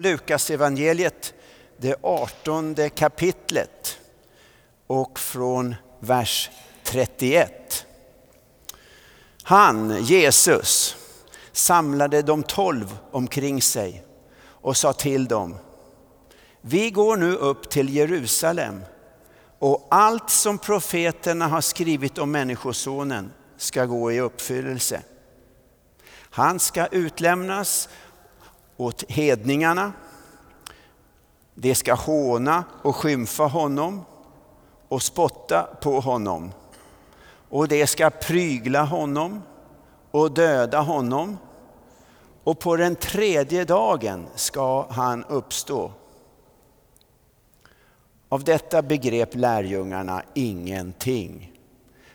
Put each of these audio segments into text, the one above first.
Lukas evangeliet, det artonde kapitlet och från vers 31. Han, Jesus, samlade de tolv omkring sig och sa till dem, vi går nu upp till Jerusalem och allt som profeterna har skrivit om Människosonen ska gå i uppfyllelse. Han ska utlämnas åt hedningarna. De ska håna och skymfa honom och spotta på honom. Och de ska prygla honom och döda honom. Och på den tredje dagen ska han uppstå. Av detta begrep lärjungarna ingenting.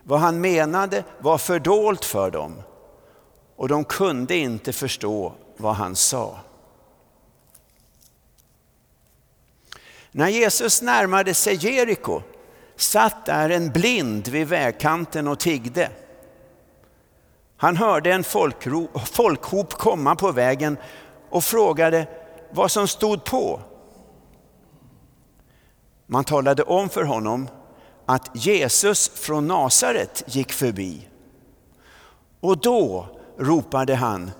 Vad han menade var fördolt för dem och de kunde inte förstå vad han sa. När Jesus närmade sig Jeriko satt där en blind vid vägkanten och tiggde. Han hörde en folkro, folkhop komma på vägen och frågade vad som stod på. Man talade om för honom att Jesus från Nasaret gick förbi. Och då ropade han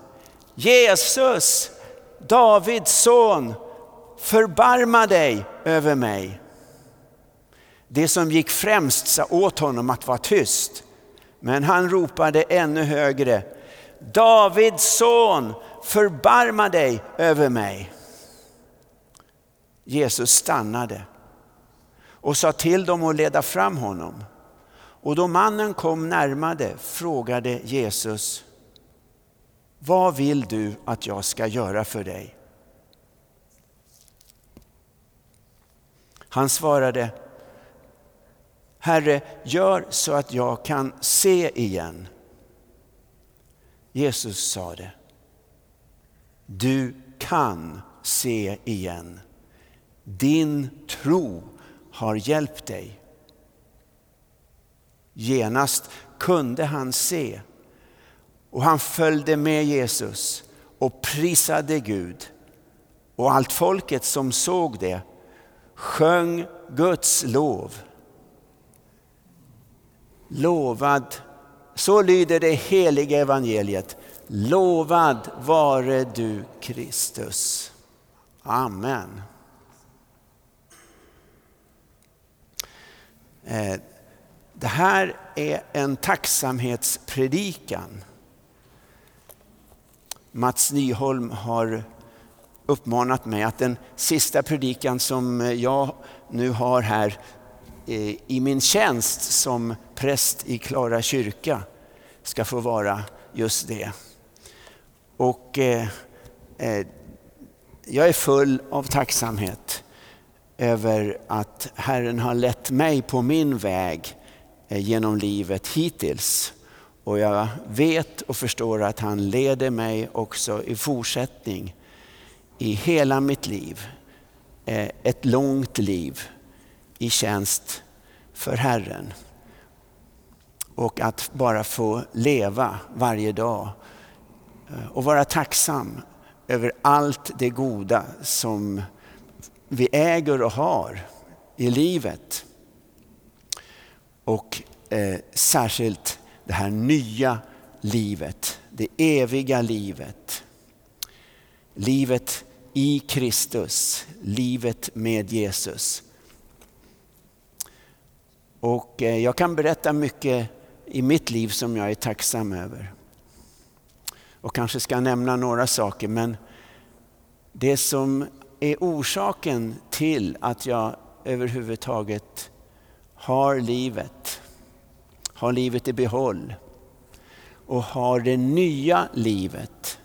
Jesus, Davids son, förbarma dig över mig. Det som gick främst sa åt honom att vara tyst. Men han ropade ännu högre. Davids son, förbarma dig över mig. Jesus stannade och sa till dem att leda fram honom. Och då mannen kom närmade frågade Jesus, vad vill du att jag ska göra för dig? Han svarade, Herre, gör så att jag kan se igen. Jesus sade, du kan se igen. Din tro har hjälpt dig. Genast kunde han se och han följde med Jesus och prisade Gud. Och allt folket som såg det sjöng Guds lov. Lovad, så lyder det heliga evangeliet. Lovad vare du Kristus. Amen. Eh, det här är en tacksamhetspredikan. Mats Nyholm har uppmanat mig att den sista predikan som eh, jag nu har här eh, i min tjänst som präst i Klara kyrka ska få vara just det. Och eh, eh, jag är full av tacksamhet över att Herren har lett mig på min väg eh, genom livet hittills. Och jag vet och förstår att han leder mig också i fortsättning i hela mitt liv. Eh, ett långt liv i tjänst för Herren. Och att bara få leva varje dag eh, och vara tacksam över allt det goda som vi äger och har i livet. Och eh, särskilt det här nya livet, det eviga livet. Livet i Kristus, livet med Jesus. Och eh, jag kan berätta mycket i mitt liv som jag är tacksam över. Och kanske ska nämna några saker men det som är orsaken till att jag överhuvudtaget har livet, har livet i behåll och har det nya livet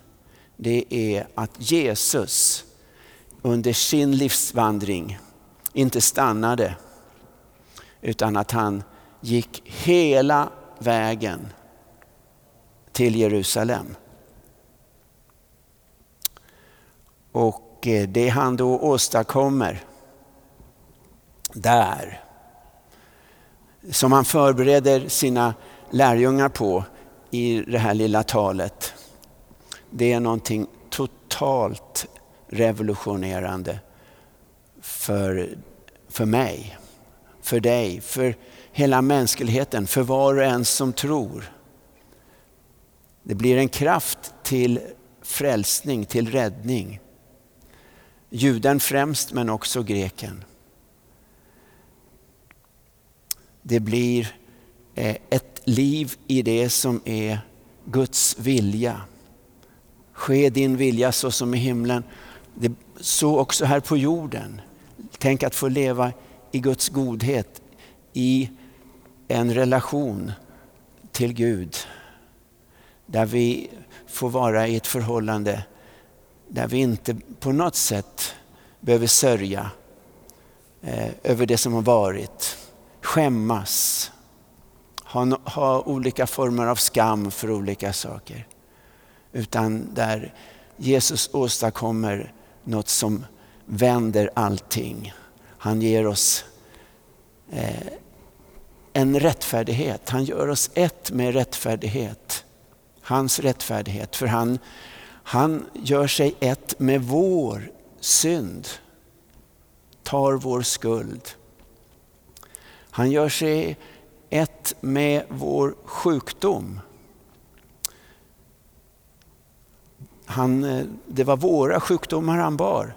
det är att Jesus under sin livsvandring inte stannade utan att han gick hela vägen till Jerusalem. Och eh, det han då åstadkommer där, som han förbereder sina lärjungar på i det här lilla talet, det är någonting totalt revolutionerande för, för mig, för dig, för hela mänskligheten, för var och en som tror. Det blir en kraft till frälsning, till räddning. Juden främst men också greken. Det blir eh, ett liv i det som är Guds vilja. Ske din vilja så som i himlen, det, så också här på jorden. Tänk att få leva i Guds godhet, i en relation till Gud. Där vi får vara i ett förhållande där vi inte på något sätt behöver sörja eh, över det som har varit. Skämmas. Ha, ha olika former av skam för olika saker. Utan där Jesus åstadkommer något som vänder allting. Han ger oss eh, en rättfärdighet. Han gör oss ett med rättfärdighet. Hans rättfärdighet. För han, han gör sig ett med vår synd. Tar vår skuld. Han gör sig ett med vår sjukdom. Han, eh, det var våra sjukdomar han bar,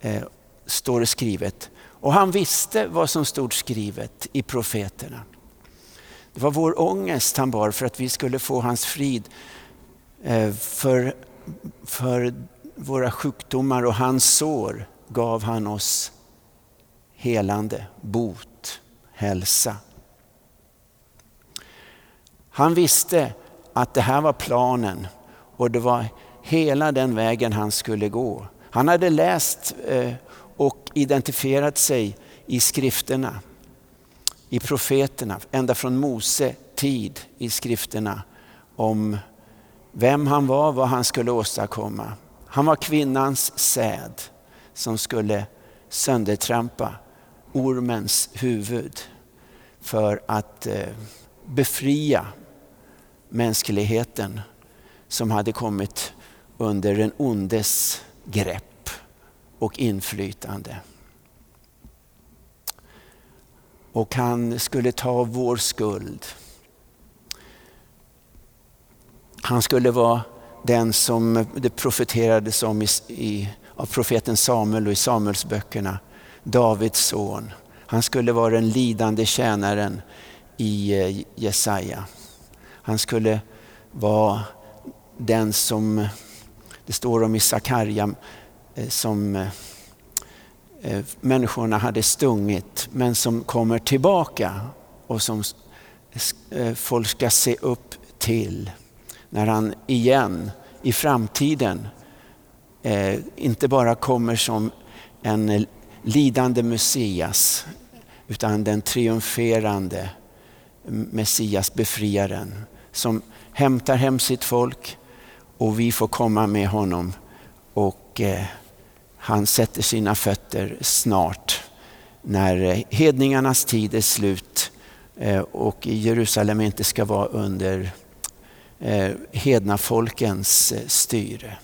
eh, står det skrivet. Och han visste vad som stod skrivet i profeterna. Det var vår ångest han bar för att vi skulle få hans frid. Eh, för, för våra sjukdomar och hans sår gav han oss helande, bot, hälsa. Han visste att det här var planen och det var hela den vägen han skulle gå. Han hade läst eh, och identifierat sig i skrifterna, i profeterna, ända från Mose tid i skrifterna om vem han var, vad han skulle åstadkomma. Han var kvinnans säd som skulle söndertrampa ormens huvud för att eh, befria mänskligheten som hade kommit under den ondes grepp och inflytande. Och han skulle ta vår skuld. Han skulle vara den som det profeterades om i, i, av profeten Samuel och i Samuelsböckerna. Davids son. Han skulle vara den lidande tjänaren i eh, Jesaja. Han skulle vara den som det står om i Sakarja eh, som eh, eh, människorna hade stungit men som kommer tillbaka och som folk ska se upp till när han igen i framtiden inte bara kommer som en lidande Messias utan den triumferande Messias, befriaren som hämtar hem sitt folk och vi får komma med honom och eh, han sätter sina fötter snart när eh, hedningarnas tid är slut eh, och Jerusalem inte ska vara under eh, hedna folkens eh, styre.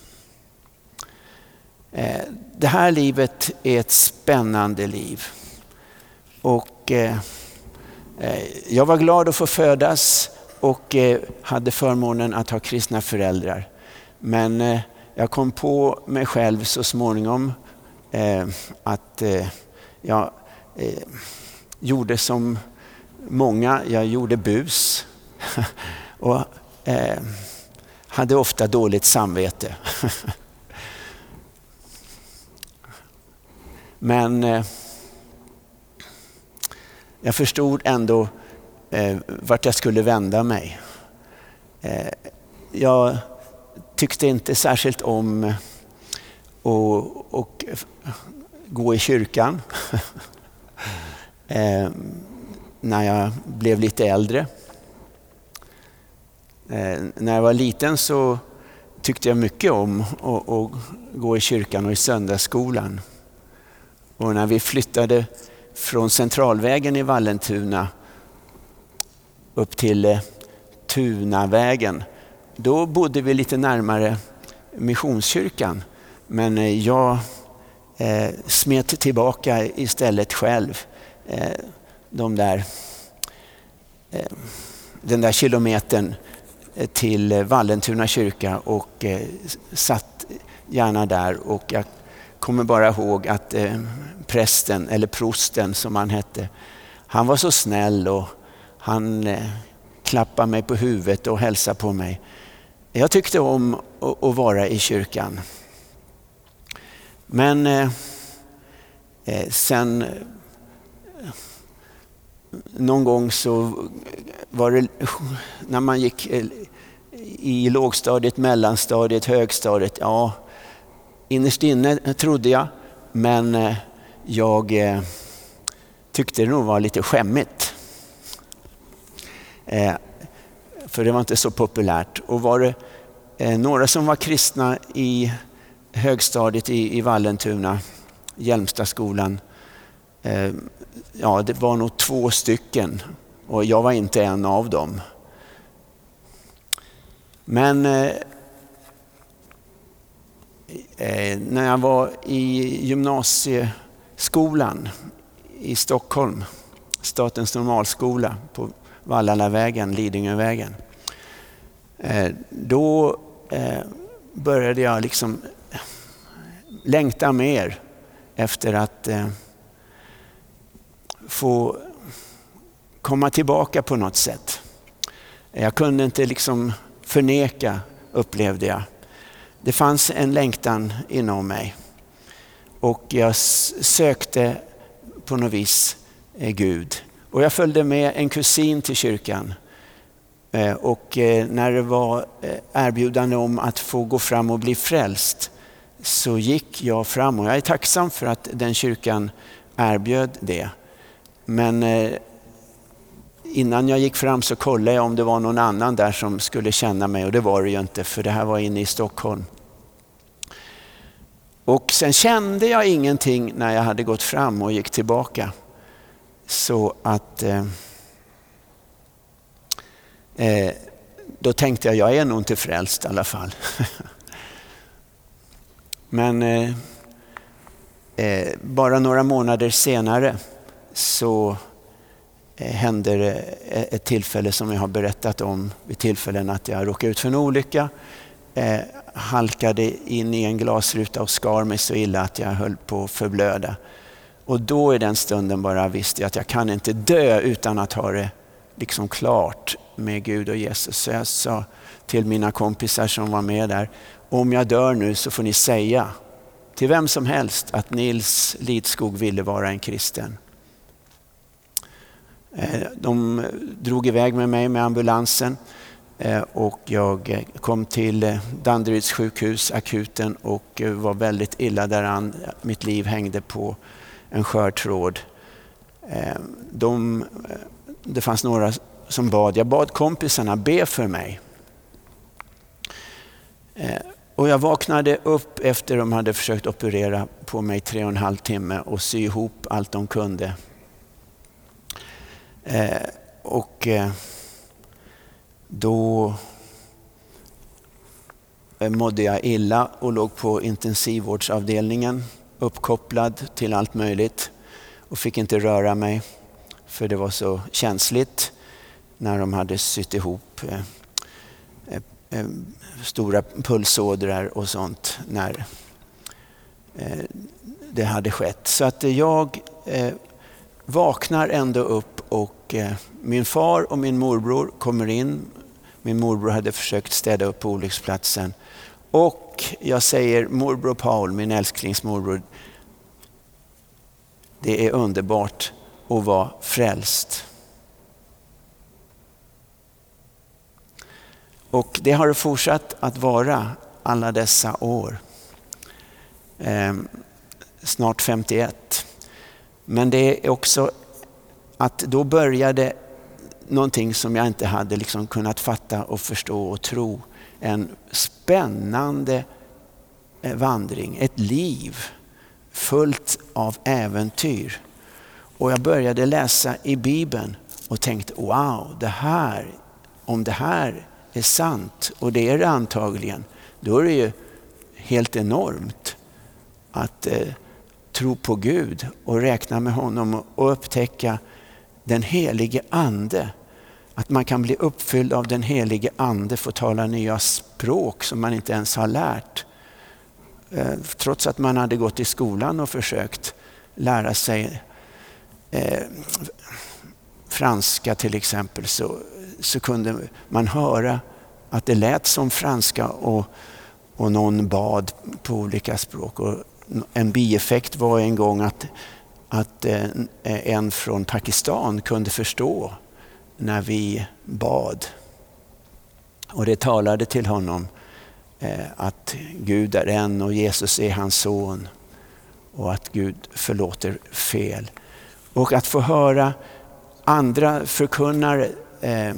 Eh, det här livet är ett spännande liv. Och jag var glad att få födas och hade förmånen att ha kristna föräldrar. Men eh, jag kom på mig själv så småningom eh, att eh, jag eh, gjorde som många, jag gjorde bus. och eh, hade ofta dåligt samvete. Men eh, jag förstod ändå eh, vart jag skulle vända mig. Eh, jag tyckte inte särskilt om eh, att gå i kyrkan eh, när jag blev lite äldre. Eh, när jag var liten så tyckte jag mycket om att gå i kyrkan och i söndagsskolan. Och när vi flyttade från Centralvägen i Vallentuna upp till eh, Tunavägen då bodde vi lite närmare Missionskyrkan. Men eh, jag eh, smet tillbaka istället själv. Eh, de där, eh, den där kilometern eh, till Vallentuna kyrka och eh, satt gärna där. Och jag kommer bara ihåg att eh, prästen, eller prosten som han hette, han var så snäll och han eh, klappade mig på huvudet och hälsade på mig. Jag tyckte om att vara i kyrkan. Men eh, eh sen eh, någon gång så var det när man gick eh, i lågstadiet, mellanstadiet, högstadiet. Ja, innerst inne trodde jag, men jag tyckte det nog var lite skämmigt. Eh, för det var inte så populärt. Och var det eh, några som var kristna i högstadiet i, i Vallentuna, Hjälmstaskolan. Eh, ja, det var nog två stycken och jag var inte en av dem. Men eh, eh när jag var i gymnasieskolan i Stockholm, Statens normalskola på Vallalavägen, Lidingövägen. Eh, då eh, började jag liksom eh, längta mer efter att få komma tillbaka på något sätt. Jag kunde inte liksom förneka, upplevde jag. Det fanns en längtan inom mig och jag sökte på något vis Gud. Och jag följde med en kusin till kyrkan eh, och eh, när det var eh, erbjudande om att få gå fram och bli frälst så gick jag fram och jag är tacksam för att den kyrkan erbjöd det. Men innan jag gick fram så kollade jag om det var någon annan där som skulle känna mig och det var det ju inte för det här var inne i Stockholm. Och sen kände jag ingenting när jag hade gått fram och gick tillbaka. Så att eh, eh, då tänkte jag, jag är nog inte frälst i alla fall. Men eh, eh, bara några månader senare så eh, hände det eh, ett tillfälle som jag har berättat om vid tillfällen att jag råkade ut för en olycka. Eh, halkade in i en glasruta och skar mig så illa att jag höll på att förblöda. Och då i den stunden bara visste jag att jag kan inte dö utan att ha det liksom klart med Gud och Jesus. Så jag sa till mina kompisar som var med där, om jag dör nu så får ni säga till vem som helst att Nils Lidskog ville vara en kristen. Eh, de drog iväg med mig med ambulansen eh, och jag kom till eh, Danderyds sjukhus, akuten och var väldigt illa däran. Mitt liv hängde på en skör tråd. Eh, de, eh, det fanns några som bad, jag bad kompisarna be för mig. Eh, och jag vaknade upp efter de hade försökt operera på mig tre och en halv timme och sy ihop allt de kunde. Och då mådde jag illa och låg på intensivvårdsavdelningen uppkopplad till allt möjligt och fick inte röra mig för det var så känsligt när de hade sytt ihop eh, eh, eh stora pulsådror och sånt när eh, det hade skett. Så att jag eh, vaknar ändå upp och eh, min far och min morbror kommer in. Min morbror hade försökt städa upp på olycksplatsen. Och jag säger morbror Paul, min älsklingsmorbror, det är underbart att vara frälst. Och det har det fortsatt att vara alla dessa år. Eh, snart 51. Men det är också att då började någonting som jag inte hade liksom kunnat fatta och förstå och tro. En spännande eh, vandring, ett liv fullt av äventyr. Och jag började läsa i Bibeln och tänkte wow, det här, om det här är sant, och det är det antagligen, då är det ju helt enormt. Att eh, tro på Gud och räkna med honom och upptäcka den helige ande. Att man kan bli uppfylld av den helige ande, få tala nya språk som man inte ens har lärt. Eh, trots att man hade gått i skolan och försökt lära sig eh, franska till exempel så, så kunde man höra att det lät som franska och, och någon bad på olika språk. Och en bieffekt var en gång att, att eh, en från Pakistan kunde förstå när vi bad. Och det talade till honom eh, att Gud är en och Jesus är hans son och att Gud förlåter fel. Och att få höra andra förkunnare, eh,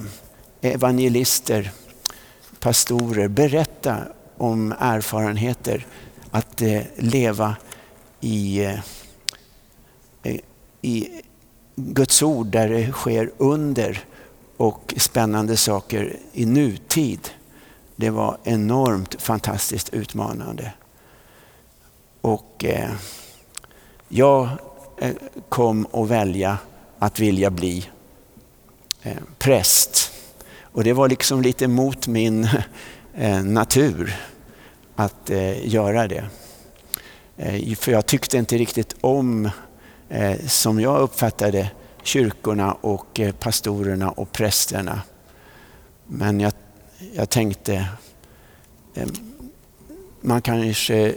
evangelister, pastorer berätta om erfarenheter att eh, leva i, i Guds ord där det sker under och spännande saker i nutid. Det var enormt fantastiskt utmanande. Och eh, jag eh, kom att välja att vilja bli eh, präst. Och det var liksom lite mot min eh, natur att eh, göra det. Eh, för jag tyckte inte riktigt om, Eh, som jag uppfattade kyrkorna och eh, pastorerna och prästerna. Men jag, jag tänkte, eh, man kanske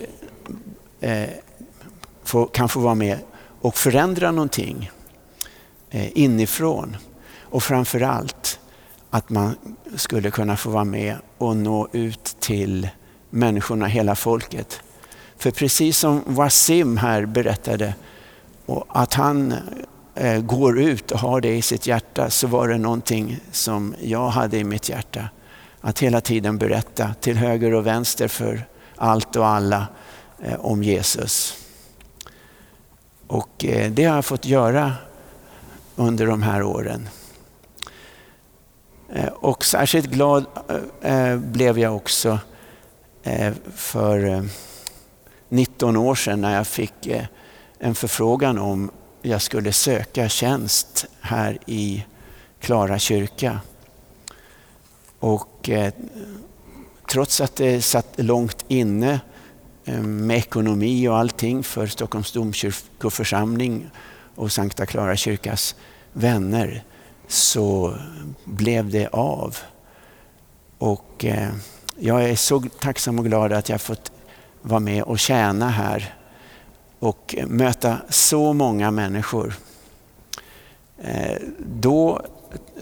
kan få vara med och förändra någonting inifrån. Och framförallt att man skulle kunna få vara med och nå ut till människorna, hela folket. För precis som Wasim här berättade, och att han eh, går ut och har det i sitt hjärta, så var det någonting som jag hade i mitt hjärta. Att hela tiden berätta till höger och vänster för allt och alla eh, om Jesus. Och eh, det har jag fått göra under de här åren. Och särskilt glad blev jag också för 19 år sedan när jag fick en förfrågan om jag skulle söka tjänst här i Klara kyrka. Och eh, trots att det satt långt inne eh, med ekonomi och allting för Stockholms domkyrkoförsamling och Sankta Klara kyrkas vänner så blev det av. Och eh, jag är så tacksam och glad att jag fått vara med och tjäna här och möta så många människor. Eh, då,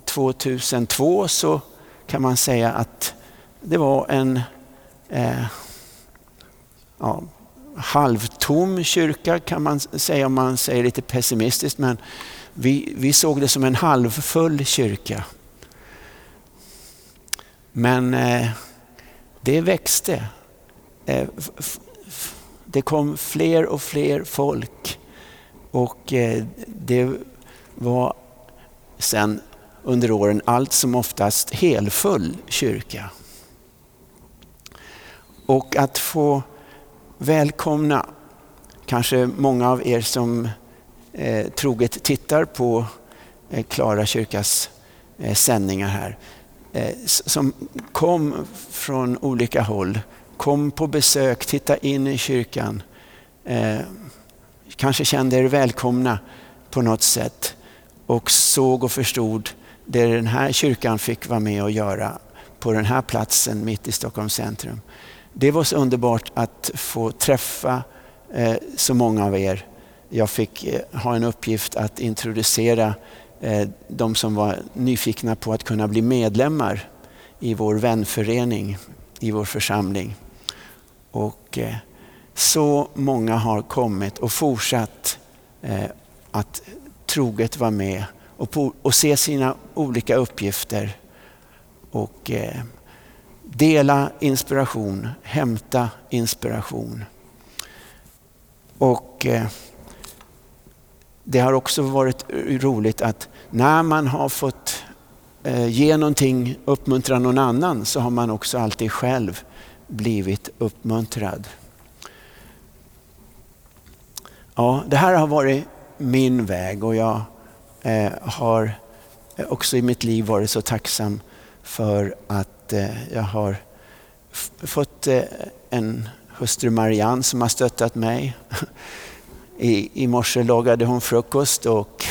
2002, så kan man säga att det var en eh, ja, halvtom kyrka kan man säga om man säger lite pessimistiskt. Men vi, vi såg det som en halvfull kyrka. Men eh, det växte. Eh, det kom fler och fler folk. Och eh, det var sen under åren allt som oftast helfull kyrka. Och att få välkomna kanske många av er som eh, troget tittar på eh, Klara kyrkas eh, sändningar här. Eh, som kom från olika håll, kom på besök, titta in i kyrkan. Eh, kanske kände er välkomna på något sätt och såg och förstod det den här kyrkan fick vara med och göra på den här platsen mitt i Stockholms centrum. Det var så underbart att få träffa eh, så många av er jag fick eh, ha en uppgift att introducera eh, de som var nyfikna på att kunna bli medlemmar i vår vänförening, i vår församling. Och eh, så många har kommit och fortsatt eh, att troget vara med och, se sina olika uppgifter och eh, dela inspiration, hämta inspiration. Och det har också varit roligt att när man har fått ge någonting, uppmuntra någon annan, så har man också alltid själv blivit uppmuntrad. Ja, det här har varit min väg och jag eh, har också i mitt liv varit så tacksam för att eh, jag har fått eh, en hustru Marianne som har stöttat mig. I, i morse lagade hon frukost och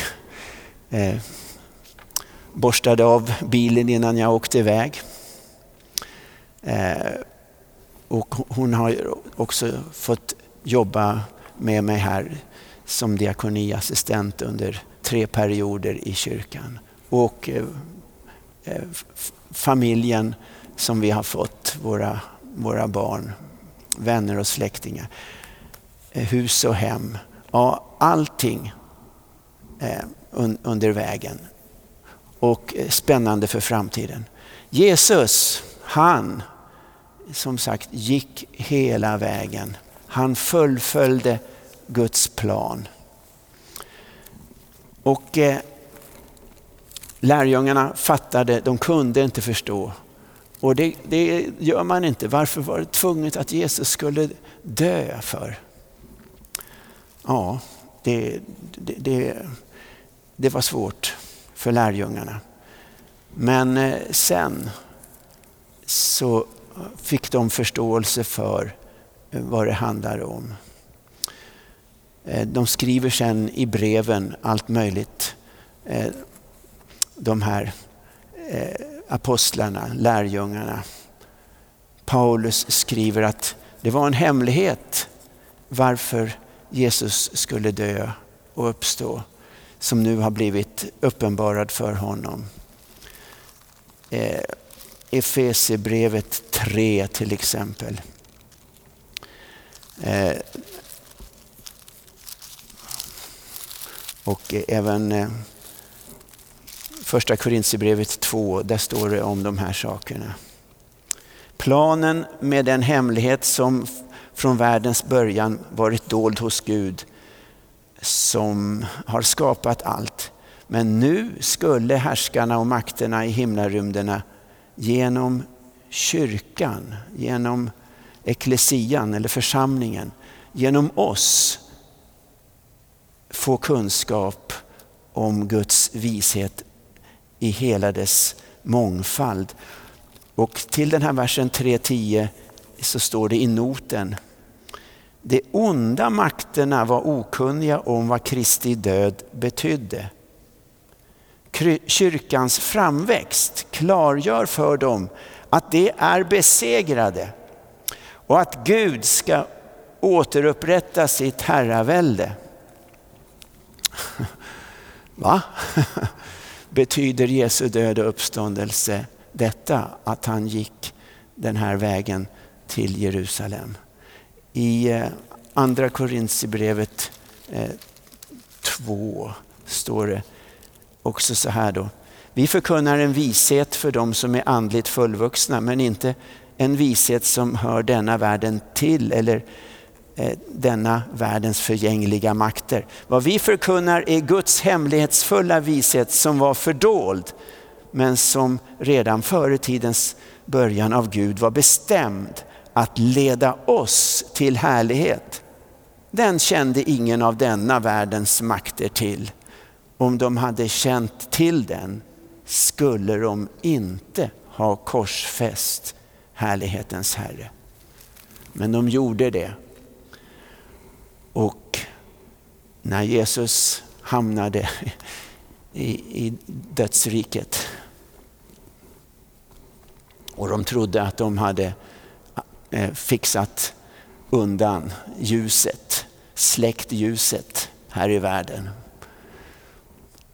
eh, borstade av bilen innan jag åkte iväg. Eh, och hon har också fått jobba med mig här som diakoniassistent under tre perioder i kyrkan. Och eh, eh familjen som vi har fått, våra, våra barn, vänner och släktingar, eh, hus och hem. Ja, allting eh, un, under vägen och eh, spännande för framtiden. Jesus, han som sagt gick hela vägen. Han fullföljde Guds plan. Och eh, lärjungarna fattade, de kunde inte förstå. Och det, det, gör man inte. Varför var det tvunget att Jesus skulle dö för? Ja, det, det, det, det var svårt för lärjungarna. Men eh, sen så fick de förståelse för eh, vad det handlar om. Eh, de skriver sen i breven allt möjligt. Eh, de här apostlarna, lärjungarna. Paulus skriver att det var en hemlighet varför Jesus skulle dö och uppstå som nu har blivit uppenbarad för honom. Efesebrevet Efesierbrevet 3 till exempel. Eh, och även eh, första Korintierbrevet 2, där står det om de här sakerna. Planen med den hemlighet som från världens början varit dold hos Gud som har skapat allt. Men nu skulle härskarna och makterna i himlarymderna genom kyrkan, genom eklesian eller församlingen, genom oss få kunskap om Guds vishet i hela dess mångfald. Och till den här versen 3.10 så står det i noten de onda makterna var okunniga om vad Kristi död betydde. Kyrkans framväxt klargör för dem att de är besegrade och att Gud ska återupprätta sitt herravälde. Va? Betyder Jesu död och uppståndelse detta att han gick den här vägen till Jerusalem? I eh, andra Korintierbrevet 2 eh, står det också så här då. Vi förkunnar en vishet för de som är andligt fullvuxna men inte en vishet som hör denna världen till eller eh, denna världens förgängliga makter. Vad vi förkunnar är Guds hemlighetsfulla vishet som var fördold men som redan före tidens början av Gud var bestämd att leda oss till härlighet. Den kände ingen av denna världens makter till. Om de hade känt till den skulle de inte ha korsfäst härlighetens Herre. Men de gjorde det. Och när Jesus hamnade i, i dödsriket och de trodde att de hade eh, fixat undan ljuset, släckt ljuset här i världen.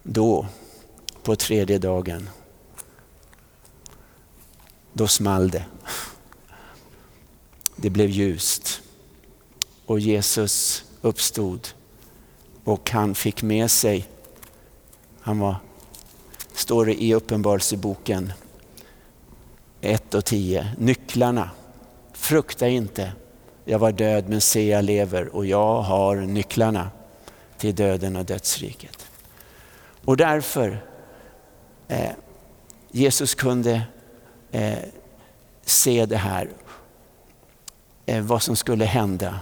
Då, på tredje dagen, då small det. Det blev ljust. Och Jesus uppstod. Och han fick med sig, han var, står det i Uppenbarelseboken 1 och 10, nycklarna. Frukta inte, jag var död men se jag lever. Och jag har nycklarna till döden och dödsriket. Och därför, eh, Jesus kunde eh, se det här eh, vad som skulle hända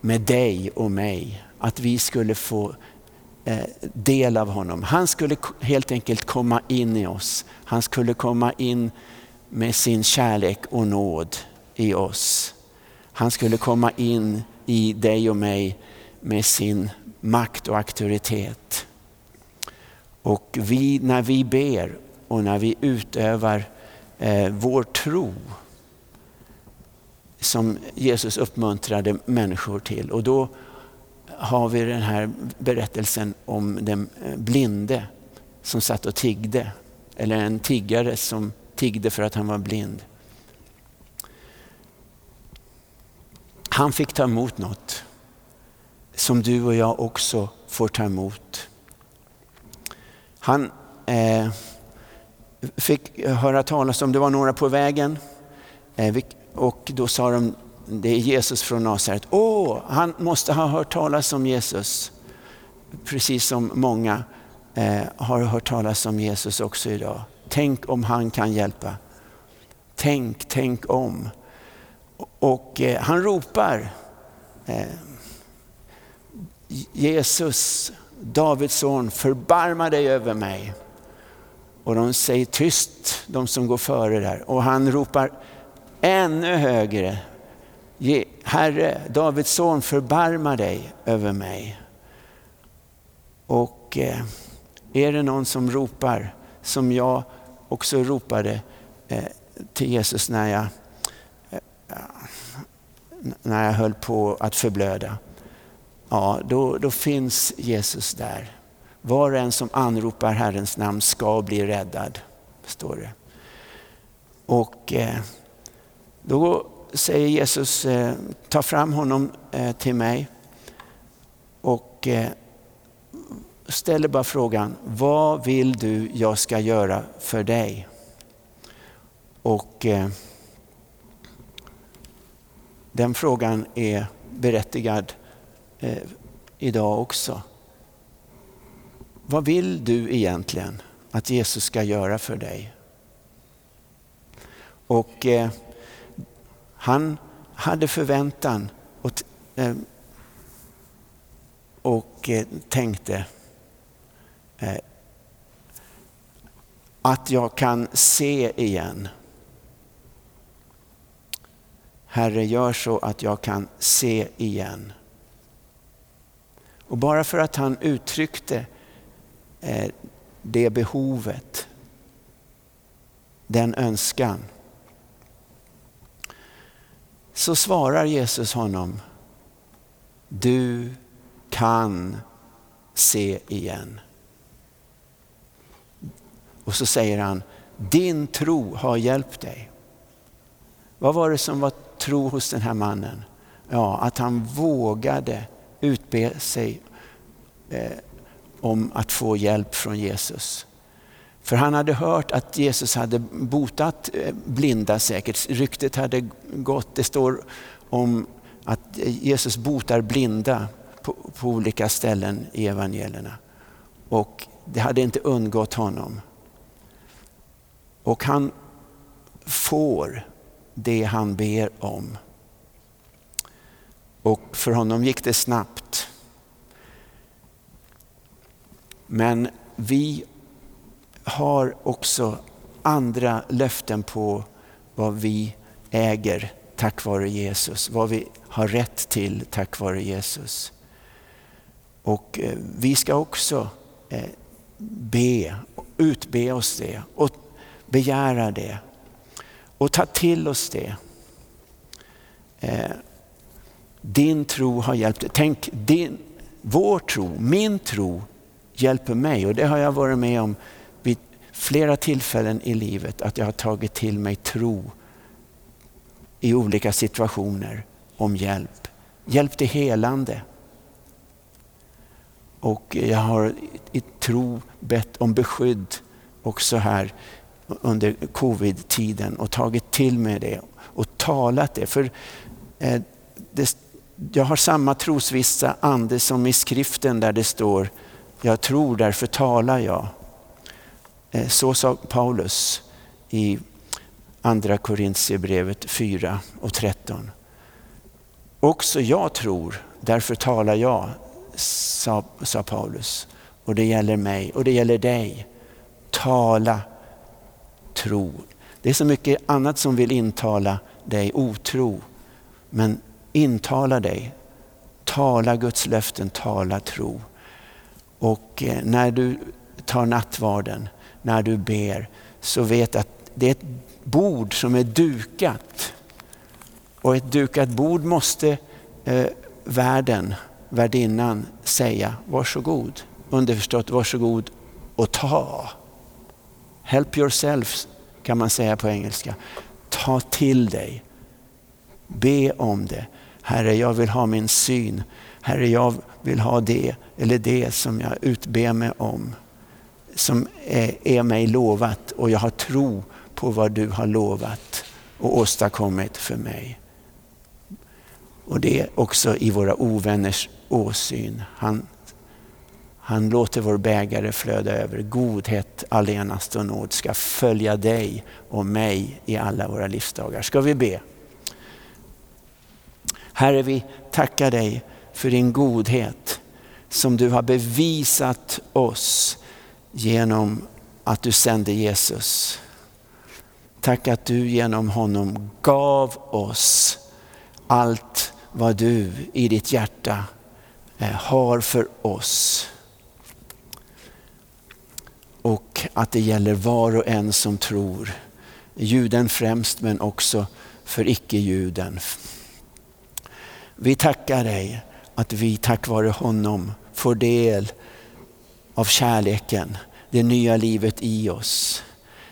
med dig och mig. Att vi skulle få eh, del av honom. Han skulle helt enkelt komma in i oss. Han skulle komma in med sin kärlek och nåd i oss. Han skulle komma in i dig och mig med sin makt och auktoritet. Och vi, när vi ber och när vi utövar eh, vår tro som Jesus uppmuntrade människor till. Och då har vi den här berättelsen om den eh, blinde som satt och tiggde. Eller en tiggare som tiggde för att han var blind. Han fick ta emot något som du och jag också får ta emot. Han eh, fick höra talas om, det var några på vägen eh, och då sa de, det är Jesus från Nasaret. Åh, han måste ha hört talas om Jesus. Precis som många eh, har hört talas om Jesus också idag. Tänk om han kan hjälpa. Tänk, tänk om. Och eh, han ropar eh, Jesus, Davids son, förbarma dig över mig. Och de säger tyst, de som går före där. Och han ropar ännu högre. Herre, Davids son, förbarma dig över mig. Och eh, är det någon som ropar, som jag också ropade eh, till Jesus när jag, eh, när jag höll på att förblöda. Ja, då, då finns Jesus där. Var och en som anropar Herrens namn ska bli räddad, står det. Och eh, då säger Jesus, eh, ta fram honom eh, till mig och eh, ställer bara frågan, vad vill du jag ska göra för dig? Och eh, den frågan är berättigad eh, idag också. Vad vill du egentligen att Jesus ska göra för dig? Och eh, han hade förväntan och, eh, och eh, tänkte eh, att jag kan se igen. Herre, gör så att jag kan se igen. Och bara för att han uttryckte eh, det behovet, den önskan, så svarar Jesus honom, du kan se igen. Och så säger han, din tro har hjälpt dig. Vad var det som var tro hos den här mannen? Ja, att han vågade utbe sig eh, om att få hjälp från Jesus. För han hade hört att Jesus hade botat eh, blinda säkert. Ryktet hade gått. Det står om att Jesus botar blinda på, på olika ställen i evangelierna. Och det hade inte undgått honom. Och han får det han ber om. Och för honom gick det snabbt. Men vi har också andra löften på vad vi äger tack vare Jesus. Vad vi har rätt till tack vare Jesus. Och eh, vi ska också eh, be, utbe oss det och begära det. Och ta till oss det. Eh, din tro har hjälpt dig. Tänk, din, vår tro, min tro hjälper mig och det har jag varit med om vid flera tillfällen i livet att jag har tagit till mig tro i olika situationer om hjälp. Hjälp till helande. Och jag har i tro bett om beskydd också här under covid-tiden och tagit till mig det och talat det. För eh, det, jag har samma trosvissa ande som i skriften där det står jag tror därför talar jag. Eh, så sa Paulus i andra Korintierbrevet 4 och 13. Också jag tror, därför talar jag, sa, sa Paulus. Och det gäller mig och det gäller dig. Tala tro. Det är så mycket annat som vill intala dig otro. Men intala dig, tala Guds löften, tala tro. Och eh, när du tar nattvarden, när du ber, så vet att det är ett bord som är dukat. Och ett dukat bord måste eh, värden, värdinnan säga varsågod. Underförstått varsågod och ta. Help yourself kan man säga på engelska. Ta till dig. Be om det. Herre, jag vill ha min syn. Herre, jag vill ha det eller det som jag utber mig om. Som är, är mig lovat och jag har tro på vad du har lovat och åstadkommit för mig. Och det är också i våra ovänners åsyn. Han, han låter vår bägare flöda över. Godhet allenast och nåd ska följa dig och mig i alla våra livsdagar. Ska vi be? Herre, vi tackar dig för din godhet som du har bevisat oss genom att du sände Jesus. Tack att du genom honom gav oss allt vad du i ditt hjärta eh, har för oss. Och att det gäller var och en som tror. Juden främst men också för icke-juden. Vi tackar dig att vi tack vare honom får del av kärleken, det nya livet i oss.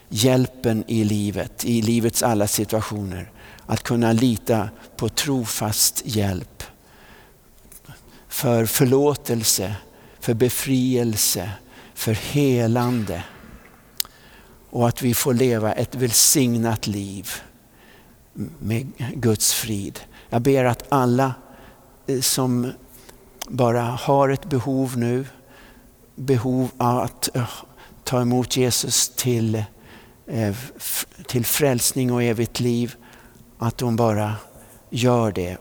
Hjälpen i livet, i livets alla situationer. Att kunna lita på trofast hjälp. För förlåtelse, för befrielse, för helande. Och att vi får leva ett välsignat liv med Guds frid. Jag ber att alla eh, som bara har ett behov nu, behov av att eh, ta emot Jesus till, eh, till frälsning och evigt liv, att de bara gör det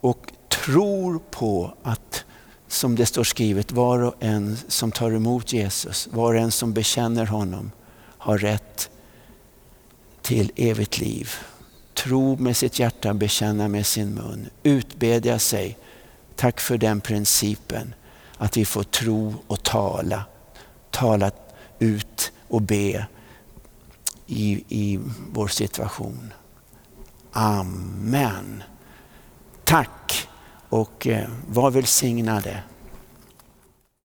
och tror på att, som det står skrivet, var och en som tar emot Jesus, var och en som bekänner honom har rätt till evigt liv tro med sitt hjärta, bekänna med sin mun, utbedja sig. Tack för den principen att vi får tro och tala. Tala ut och be i, i vår situation. Amen. Tack och eh, var välsignade.